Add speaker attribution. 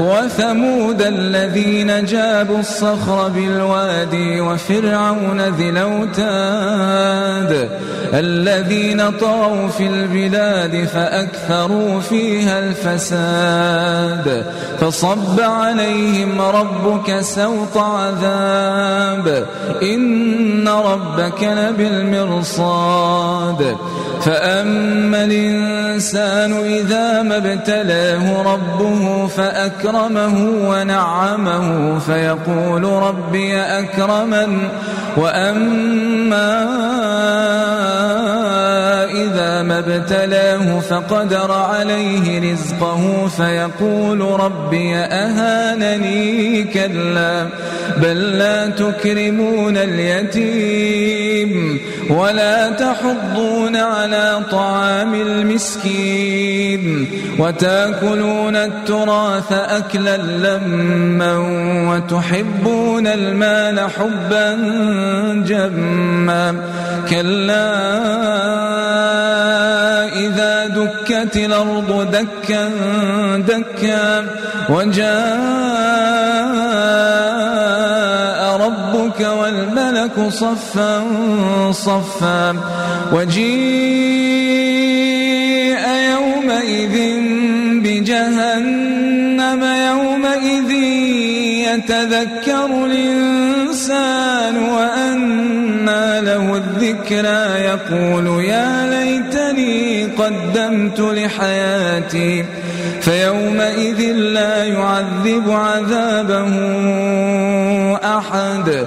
Speaker 1: وثمود الذين جابوا الصخر بالوادي وفرعون ذي الأوتاد الذين طغوا في البلاد فأكثروا فيها الفساد فصب عليهم ربك سوط عذاب إن ربك لبالمرصاد فأما الإنسان إذا ما ابتلاه ربه فأكرمه ونعمه فيقول ربي أكرمن وأما إذا ما ابتلاه فقدر عليه رزقه فيقول ربي أهانني كلا بل لا تكرمون اليتيم ولا تحضون على طعام المسكين وتاكلون التراث أكلا لما وتحبون المال حبا جما كلا إذا دكت الأرض دكا دكا وجاء ربك والملك صفا صفا وجيء يومئذ بجهنم يومئذ يتذكر الإنسان وأنى له الذكرى يقول يا ليتني قدمت لحياتي فيومئذ لا يعذب عذابه أحد.